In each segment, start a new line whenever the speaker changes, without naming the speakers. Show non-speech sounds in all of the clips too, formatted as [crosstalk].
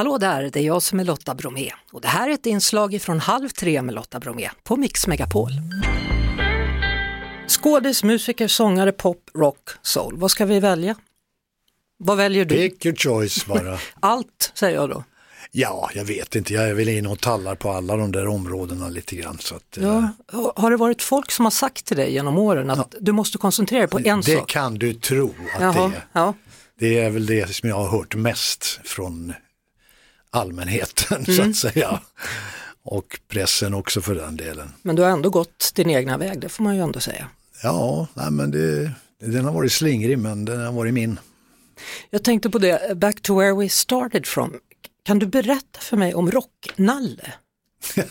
Hallå där, det är jag som är Lotta Bromé och det här är ett inslag från Halv tre med Lotta Bromé på Mix Megapol. Skådis, musiker, sångare, pop, rock, soul. Vad ska vi välja? Vad väljer du?
Pick your choice bara. [laughs]
Allt, säger jag då.
Ja, jag vet inte. Jag är väl inne och tallar på alla de där områdena lite grann. Så att, eh,
Ja, har det varit folk som har sagt till dig genom åren att du måste koncentrera dig på en
det
sak?
kan du tro att
Jaha,
det är.
ja.
Det är väl det som jag har hört mest från allmänheten [laughs] så
Mm.
att säga. Och pressen också för den delen.
Men du har ändå gått din egna väg, det får man ju ändå säga.
Ja, nej, men det, den har varit slingrig men den har varit min.
Jag tänkte på det, back to where we started from. Kan du berätta för mig om Rocknalle? [laughs]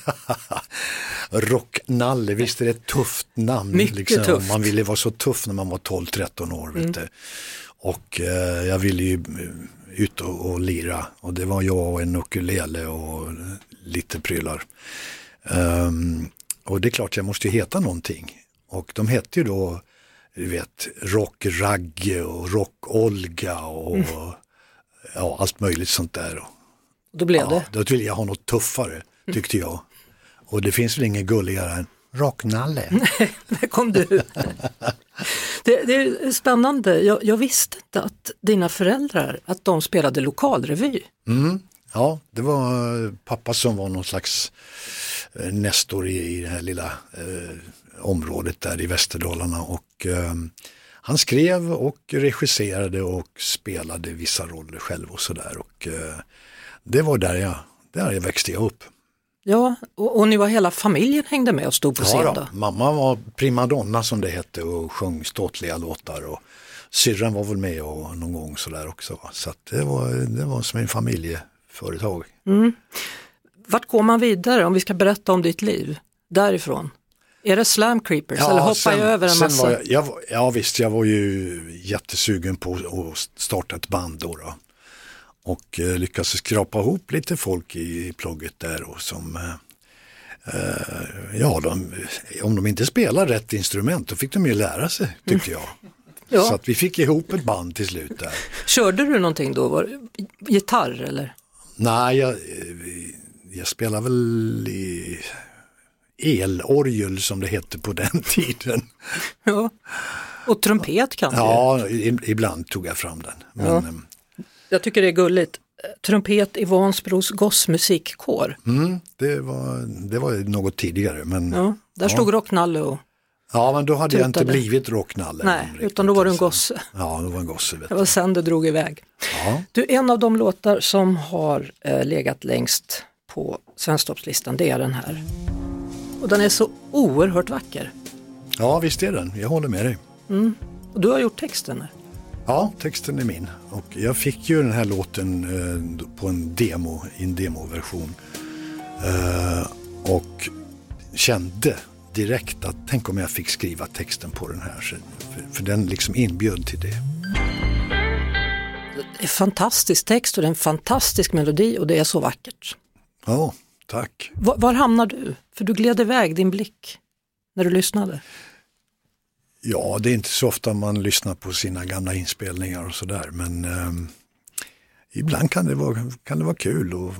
Rocknalle, visst är det ett tufft namn.
Mycket tufft.
Man ville vara så tuff när man var 12-13 år. Vet du. Och eh, jag ville ju ut och, och lira och det var jag och en ukulele och lite prylar. Ehm, och det är klart jag måste ju heta någonting. Och de hette ju då, du vet, Rock-Ragge och Rock-Olga och ja, allt möjligt sånt där.
Då blev
ja,
det.
då ville jag ha något tuffare, tyckte jag. Och det finns väl inget gulligare än Rocknalle. [laughs]
Där kom du. det, det är spännande, jag, jag visste inte att dina föräldrar, att de spelade lokalrevy.
Mm. Ja, det var eh, pappa som var någon slags eh, nestor i, i det här lilla eh, området där i Västerdalarna och eh, han skrev och regisserade och spelade vissa roller själv och sådär och eh, det var där jag, där jag växte jag upp.
Ja, och, och ni var hela familjen hängde med och stod på scen
Ja,
då?
Mamma var primadonna som det hette och sjöng ståtliga låtar och syrran var väl med och någon gång sådär också. Så det, var, det var som en familjeföretag.
Vart går man vidare om vi ska berätta om ditt liv därifrån? Är det slam creepers eller hoppar
sen-
jag över en
sen
massa?
Var jag, jag, ja visst, jag var ju jättesugen på att starta ett band då. då. Och eh, lyckades skrapa ihop lite folk i, i plugget där och som eh, eh, Ja, de, om de inte spelar rätt instrument då fick de ju lära sig tyckte jag. [laughs]
Ja.
Så att vi fick ihop ett band till slut där.
Körde du någonting då? Var, gitarr eller?
Nej, jag, eh, jag spelar väl i elorgel som det hette på den [laughs] tiden.
Ja. Och trumpet kanske?
Ja, ibland tog jag fram den. Men,
Ja. Jag tycker det är gulligt. Trumpet i Vansbros gossmusikkår.
Mm, det, var, det var något tidigare men, ja.
Ja, där stod Rocknalle och
men då hade jag inte
Tutade.
blivit rocknalle.
Nej, utan då var du en gosse.
Ja, det var en gosse.
Det
du.
var sen det drog iväg.
Ja.
Du, en av de låtar som har eh, legat längst på Svensktoppslistan, det är den här. Och den är så oerhört vacker.
ja, visst är den. Jag håller med dig.
Och du har gjort texten.
Ja, texten är min. Och jag fick ju den här låten eh, på en demo, i en demoversion. Eh, och kände direkt att tänk om jag fick skriva texten på den här. Så- För, för den liksom inbjöd till det.
Det är fantastisk text och det är en fantastisk melodi och det är så vackert.
Ja, tack.
Var, var hamnar du? För du gled iväg din blick när du lyssnade.
Ja, det är inte så ofta man lyssnar på sina gamla inspelningar och sådär. Men ehm, ibland kan det vara, kan det vara kul att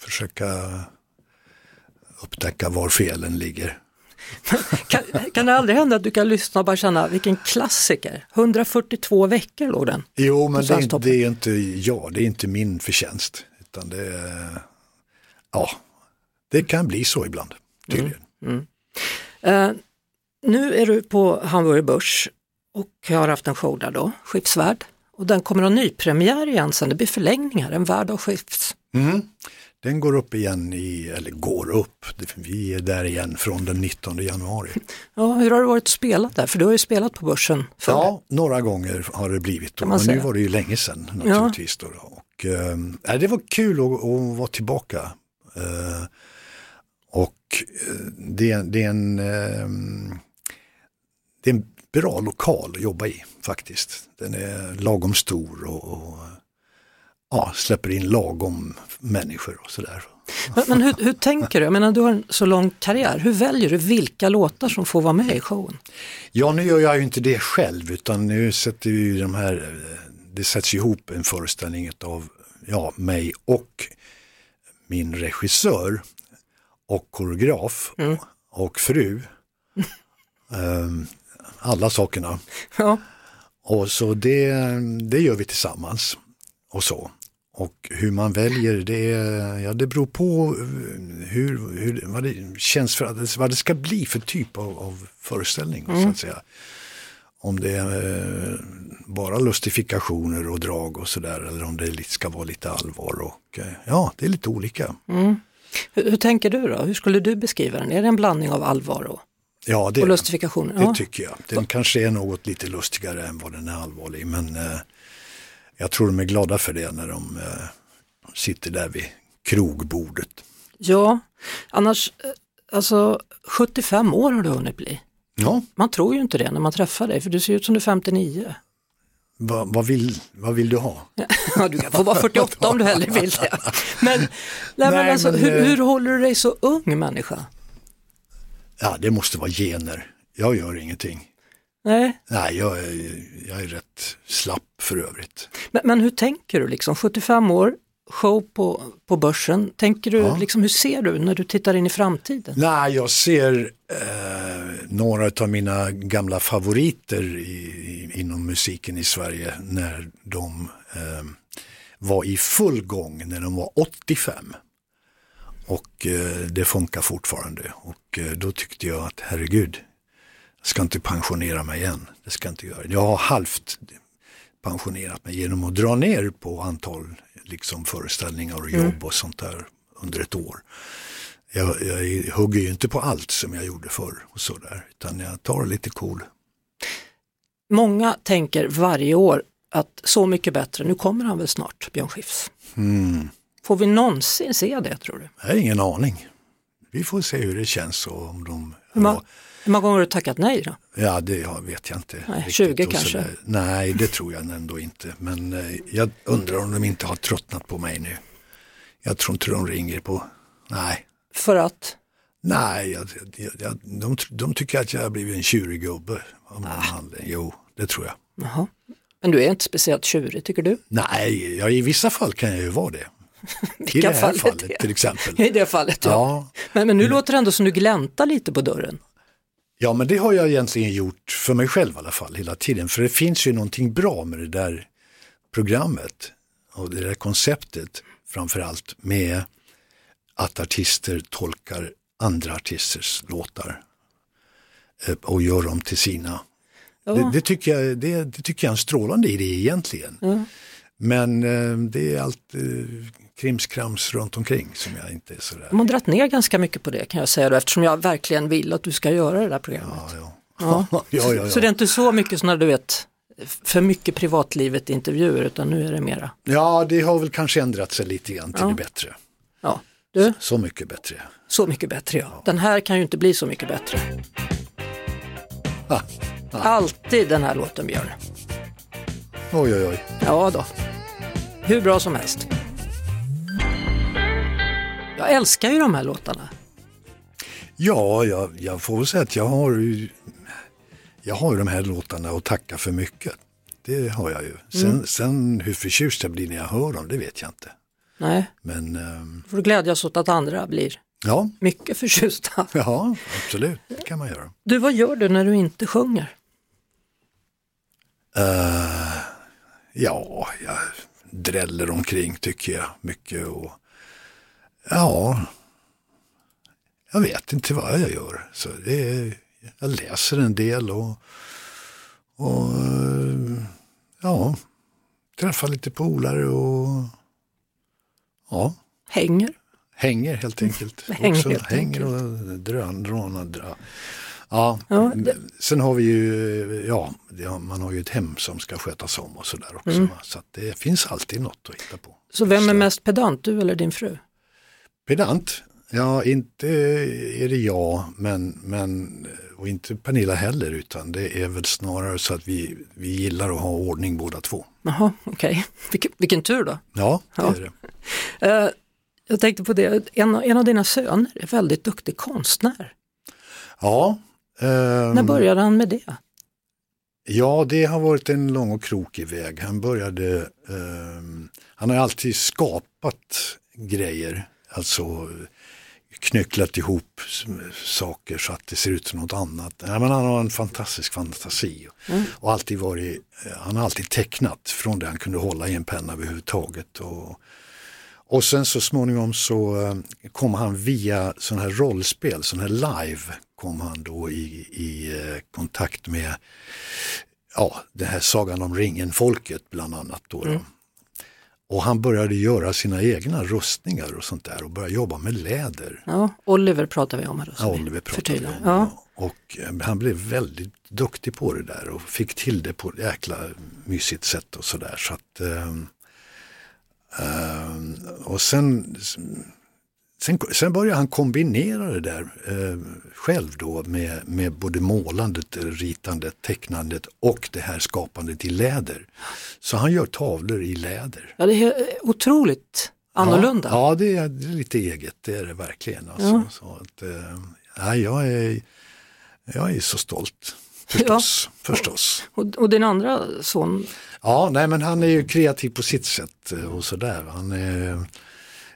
försöka upptäcka var felen ligger. [laughs]
Kan, kan det aldrig hända att du kan lyssna och bara känna vilken klassiker? 142 veckor låg den.
Jo, men det är, inte- det är inte jag, det är inte min förtjänst. Utan det är, ja, det kan bli så ibland, tydligen.
Eh, nu är du på Hamburger Börs och jag har haft en show där då, Skiftsvärd. Och den kommer att ha nypremiär igen sen, det blir förlängningar, en värld av skifts.
Mm. Den går upp igen i, eller går upp, vi är där igen från den 19 januari.
Ja, hur har det varit att spela där? För du har ju spelat på Börsen förr.
Ja, några gånger har det blivit. Men nu var det ju länge sedan naturligtvis. Då, då. Och, eh, det var kul att, att vara tillbaka. Eh, och eh, det, det, är en, eh, det är en bra lokal att jobba i faktiskt. Den är lagom stor och, och ja, släpper in lagom människor och sådär.
Men, men hur, hur tänker du? Jag menar, du har en så lång karriär. Hur väljer du vilka låtar som får vara med i showen?
Ja, nu gör jag ju inte det själv utan nu sätter vi de här, eh, det sätts ihop en föreställning av ja, mig och min regissör och koreograf
Mm.
och fru. [laughs] Ehm, alla sakerna.
Ja.
Och så det, det gör vi tillsammans. Och så. Och hur man väljer det, ja, det beror på hur, hur, vad det känns för vad det ska bli för typ av, av föreställning. Så att säga. Om det är eh, bara lustifikationer och drag och sådär eller om det ska vara lite allvar. Och, eh, ja, det är lite olika.
Hur, hur tänker du då? Hur skulle du beskriva den? Är det en blandning av allvar och,
Ja, det,
och lustifikationer?
det
Ja.
tycker jag. Den kanske är något lite lustigare än vad den är allvarlig. Men eh, jag tror de är glada för det när de eh, sitter där vid krogbordet.
ja, annars, eh, alltså 75 år har du hunnit bli.
Ja,
Man tror ju inte det när man träffar dig, för du ser ut som du är 59.
vad, vad, vill, vad vill du ha?
Ja, [laughs] du kan få vara 48 om du hellre vill det. [laughs] Men, nej, men
Nej,
alltså,
men,
hur,
eh,
hur håller du dig så ung människa?
Ja, det måste vara gener. Jag gör ingenting.
Nej,
Nej, jag är, jag är rätt slapp för övrigt.
men, men hur tänker du liksom? 75 år, show på, på börsen. Tänker du,
Ja.
liksom, hur ser du när du tittar in i framtiden?
Nej, jag ser eh, några av mina gamla favoriter i, i, inom musiken i Sverige när de eh, var i full gång när de var 85. Och eh, det funkar fortfarande. Och eh, då tyckte jag att herregud, jag ska inte pensionera mig igen. Det ska jag inte göra. Jag har halvt pensionerat mig genom att dra ner på antal liksom, föreställningar och jobb och sånt där under ett år. Jag, jag hugger ju inte på allt som jag gjorde förr och sådär, utan jag tar lite cool.
Många tänker varje år att så mycket bättre, nu kommer han väl snart, Björn Skifs.
Mm.
Får vi någonsin se det tror du?
Jag har ingen aning. Vi får se hur det känns och om de...
Hur, ma- hur många gånger har du tackat nej då?
Ja, det vet jag inte.
Nej,
riktigt
20
och
kanske?
Nej, det tror jag ändå inte. Men eh, jag undrar om de inte har tröttnat på mig nu. Jag tror inte de ringer på... Nej,
För att?
nej, jag, jag, jag, de, de tycker att jag har blivit en tjurig gubbe.
Ah.
Jo, det tror jag.
Jaha. Men du är inte speciellt tjurig tycker du?
Nej, ja, i vissa fall kan jag ju vara det. I det här
fall är
fallet
det?
till exempel.
I det fallet ja.
Ja,
Men, men nu låter det ändå som du gläntar lite på dörren.
ja, men det har jag egentligen gjort för mig själv i alla fall hela tiden. För det finns ju någonting bra med det där programmet och det där konceptet framförallt med att artister tolkar andra artisters låtar eh, och gör dem till sina.
Ja.
Det, det, tycker jag, det, det tycker jag är en strålande idé egentligen.
Ja.
Men eh, det är allt eh, krimskrams runt omkring som jag inte är sådär.
De har dragit ner ganska mycket på det kan jag säga då, eftersom jag verkligen vill att du ska göra det där programmet.
Ja, ja.
Ja. [laughs]
ja, ja.
Så det är inte så mycket sådana du vet, för mycket privatlivet intervjuer utan nu är det mera,
ja, det har väl kanske ändrat sig lite grann till
Ja.
det bättre.
ja, du,
Så mycket bättre.
så mycket bättre ja. Den här kan ju inte bli så mycket bättre.
Ah,
Alltid den här låten Björn.
oj, oj, oj.
Ja då. Hur bra som helst. Jag älskar ju de här låtarna.
Ja, jag, jag får väl säga att jag har ju jag har ju de här låtarna att tacka för mycket. Det har jag ju. Sen,
Mm.
sen hur förtjust jag blir när jag hör dem, det vet jag inte.
Nej,
Men ehm,
får du glädjas åt att andra blir
ja,
mycket förtjusta. [laughs]
ja, absolut, det kan man göra.
Du, vad gör du när du inte sjunger?
Eh, ja, jag dräller omkring tycker jag mycket. Och, ja, jag vet inte vad jag gör. Så det är, jag läser en del och, och ja, träffar lite polare och ja,
Hänger?
hänger helt enkelt. [laughs]
Hänger
Också,
helt
hänger och drön, drånar, dra. Ja,
Ja, det-
sen har vi ju, ja, man har ju ett hem som ska skötas om och sådär också.
Mm.
Så det finns alltid något att hitta på.
Så vem är
Så.
mest pedant, du eller din fru?
Pedant? Ja, inte är det jag, men, men, och inte Pernilla heller, utan det är väl snarare så att vi, vi gillar att ha ordning båda två.
Jaha, okej. Vilken, vilken tur då.
Ja, det
Ja.
är det.
Eh, jag tänkte på det, en, en av dina söner är väldigt duktig konstnär.
Ja, ehm,
När började han med det?
Ja, det har varit en lång och krokig väg. Han började, ehm, han har alltid skapat grejer, alltså knycklat ihop saker så att det ser ut som något annat. Ja, men han har en fantastisk fantasi mm. och alltid varit, eh, han har alltid tecknat från det han kunde hålla i en penna överhuvudtaget. Och, och sen så småningom så eh, kom han via sån här rollspel, sån här live, kom han då i, i eh, kontakt med ja, den här Sagan om ringen-folket bland annat. Då, mm. Och han började göra sina egna rustningar och sånt där och började jobba med läder.
Ja, Oliver pratar vi om här.
Ja, Oliver pratar vi om. Ja. Och eh, han blev väldigt duktig på det där och fick till det på ett jäkla mysigt sätt och sådär. Så att, um, um, och sen Sen, sen började han kombinera det där eh, själv då med, med både målandet, ritandet, tecknandet och det här skapandet i läder. Så han gör tavlor i läder.
Ja, det är otroligt annorlunda.
Ja, ja det, är, det, är, lite eget, det är det verkligen. Alltså. Ja. Så att, eh, ja, jag, är, jag är så stolt. Förstås. [laughs] Ja. förstås.
Och, och din andra son?
Ja, nej men han är ju kreativ på sitt sätt eh, och sådär. Han är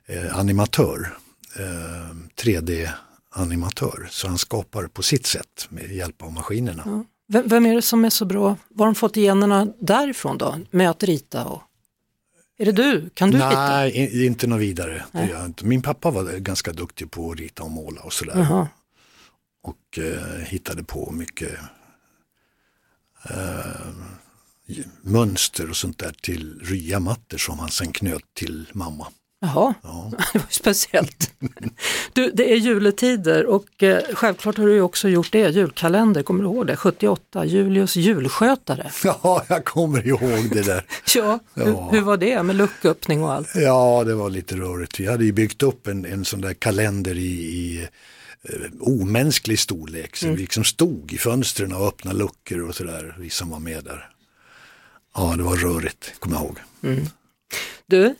eh, animatör. 3D-animatör. Eh, så han skapar på sitt sätt med hjälp av maskinerna. Ja.
Vem, vem, är det som är så bra? Var har de fått generna därifrån då? Med att rita? Och... Är det du? Kan du
Nej,
rita?
Nej, inte något vidare. Min pappa var ganska duktig på att rita och måla och sådär. Aha. Och eh, hittade på mycket eh, mönster och sånt där till ryamattor som han sen knöt till mamma.
Jaha, ja. [laughs] det var speciellt. Du, det är juletider och eh, självklart har du också gjort det, julkalender, kommer du ihåg det? 78, Julius julskötare. [laughs]
Ja, jag kommer ihåg det där.
ja, [laughs] ja. Hur, hur, var det med lucköppning och allt?
Ja, det var lite rörigt. Vi hade ju byggt upp en, en sån där kalender i, i eh, omänsklig storlek. Så mm. vi liksom stod i fönstren och öppnade luckor och sådär, vi som var med där. Ja, det var rörigt, kommer jag ihåg. Mm.
Du,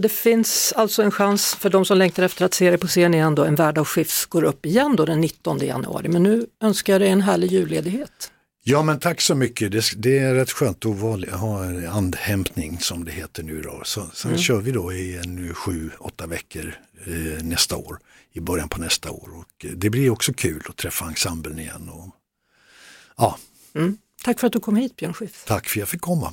det finns alltså en chans för de som längtar efter att se det på scen igen då, En värld av skift går upp igen då den 19 januari. Men nu önskar jag dig en härlig julledighet.
Ja men tack så mycket, det, det är rätt skönt att ha en andhämtning som det heter nu då. Så, sen mm. kör vi då i en sju, åtta veckor eh, nästa år, i början på nästa år. Och det blir också kul att träffa ensemblen igen. Och, ja.
Mm. Tack för att du kom hit Björn Skifs.
Tack för att jag fick komma.